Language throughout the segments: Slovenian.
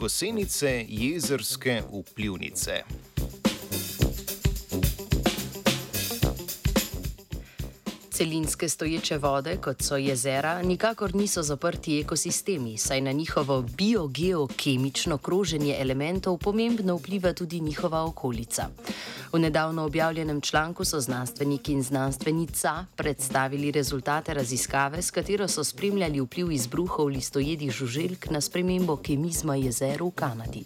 gosenice jezerske vplivnice. Celinske stoječe vode, kot so jezera, nikakor niso zaprti ekosistemi, saj na njihovo biogeokemično kroženje elementov pomembno vpliva tudi njihova okolica. V nedavno objavljenem članku so znanstveniki in znanstvenica predstavili rezultate raziskave, s katero so spremljali vpliv izbruhov listojedih žuželk na spremembo kemizma jezer v Kanadi.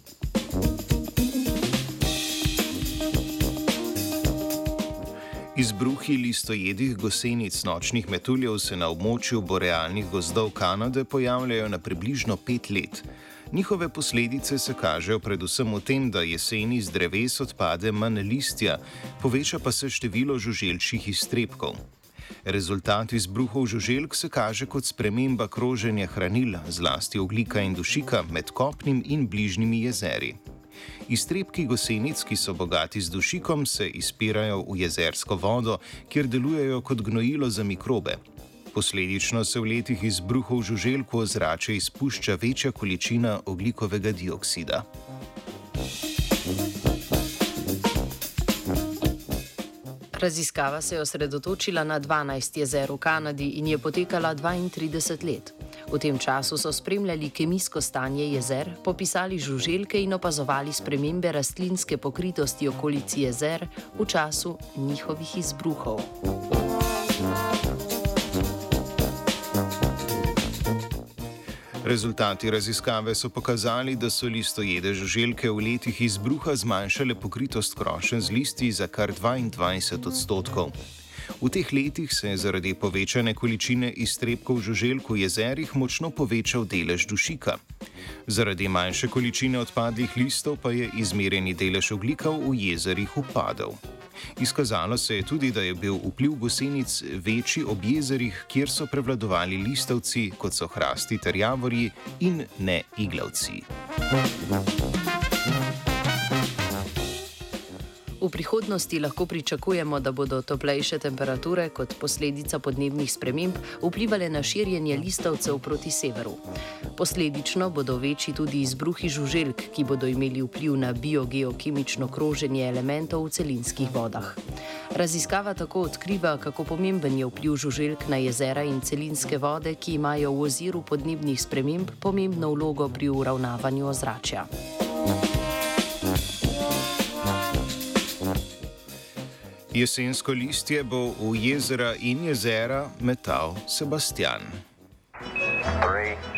Izbruhi listojedih gosenic nočnih metuljev se na območju borealnih gozdov Kanade pojavljajo na približno pet let. Njihove posledice se kažejo predvsem v tem, da jeseni z dreves odpade manj listja, poveča pa se število žuželčjih iztrebkov. Rezultat izbruhov žuželk se kaže kot sprememba kroženja hranil, zlasti oglika in dušika med kopnim in bližnjimi jezeri. Iztrebki gosenic, ki so bogati z dušikom, se izpirajo v jezersko vodo, kjer delujejo kot gnojilo za mikrobe. Posledično se v letih izbruhov žuželku ozračje izpušča večja količina oglikovega dioksida. Raziskava se je osredotočila na 12 jezer v Kanadi in je potekala 32 let. V tem času so spremljali kemijsko stanje jezer, popisali žuželke in opazovali spremembe rastlinske pokritosti okolici jezer v času njihovih izbruhov. Rezultati raziskave so pokazali, da so listojede žuželke v letih izbruha zmanjšale pokritost krošen z listi za kar 22 odstotkov. V teh letih se je zaradi povečane količine iztrebkov žuželk v jezerih močno povečal delež dušika. Zaradi manjše količine odpadlih listov pa je izmerjeni delež oglikov v jezerih upadal. Izkazalo se je tudi, da je bil vpliv gosenic večji ob jezerih, kjer so prevladovali listovci, kot so hrasti ter javorji in ne iglavci. V prihodnosti lahko pričakujemo, da bodo toplejše temperature kot posledica podnebnih sprememb vplivali na širjenje listovcev proti severu. Posledično bodo večji tudi izbruhi žuželk, ki bodo imeli vpliv na biogeokemično kroženje elementov v celinskih vodah. Raziskava tako odkriva, kako pomemben je vpliv žuželk na jezera in celinske vode, ki imajo v oziru podnebnih sprememb pomembno vlogo pri uravnavanju ozračja. Jesensko listje bo v jezera in jezera metal Sebastian. Three.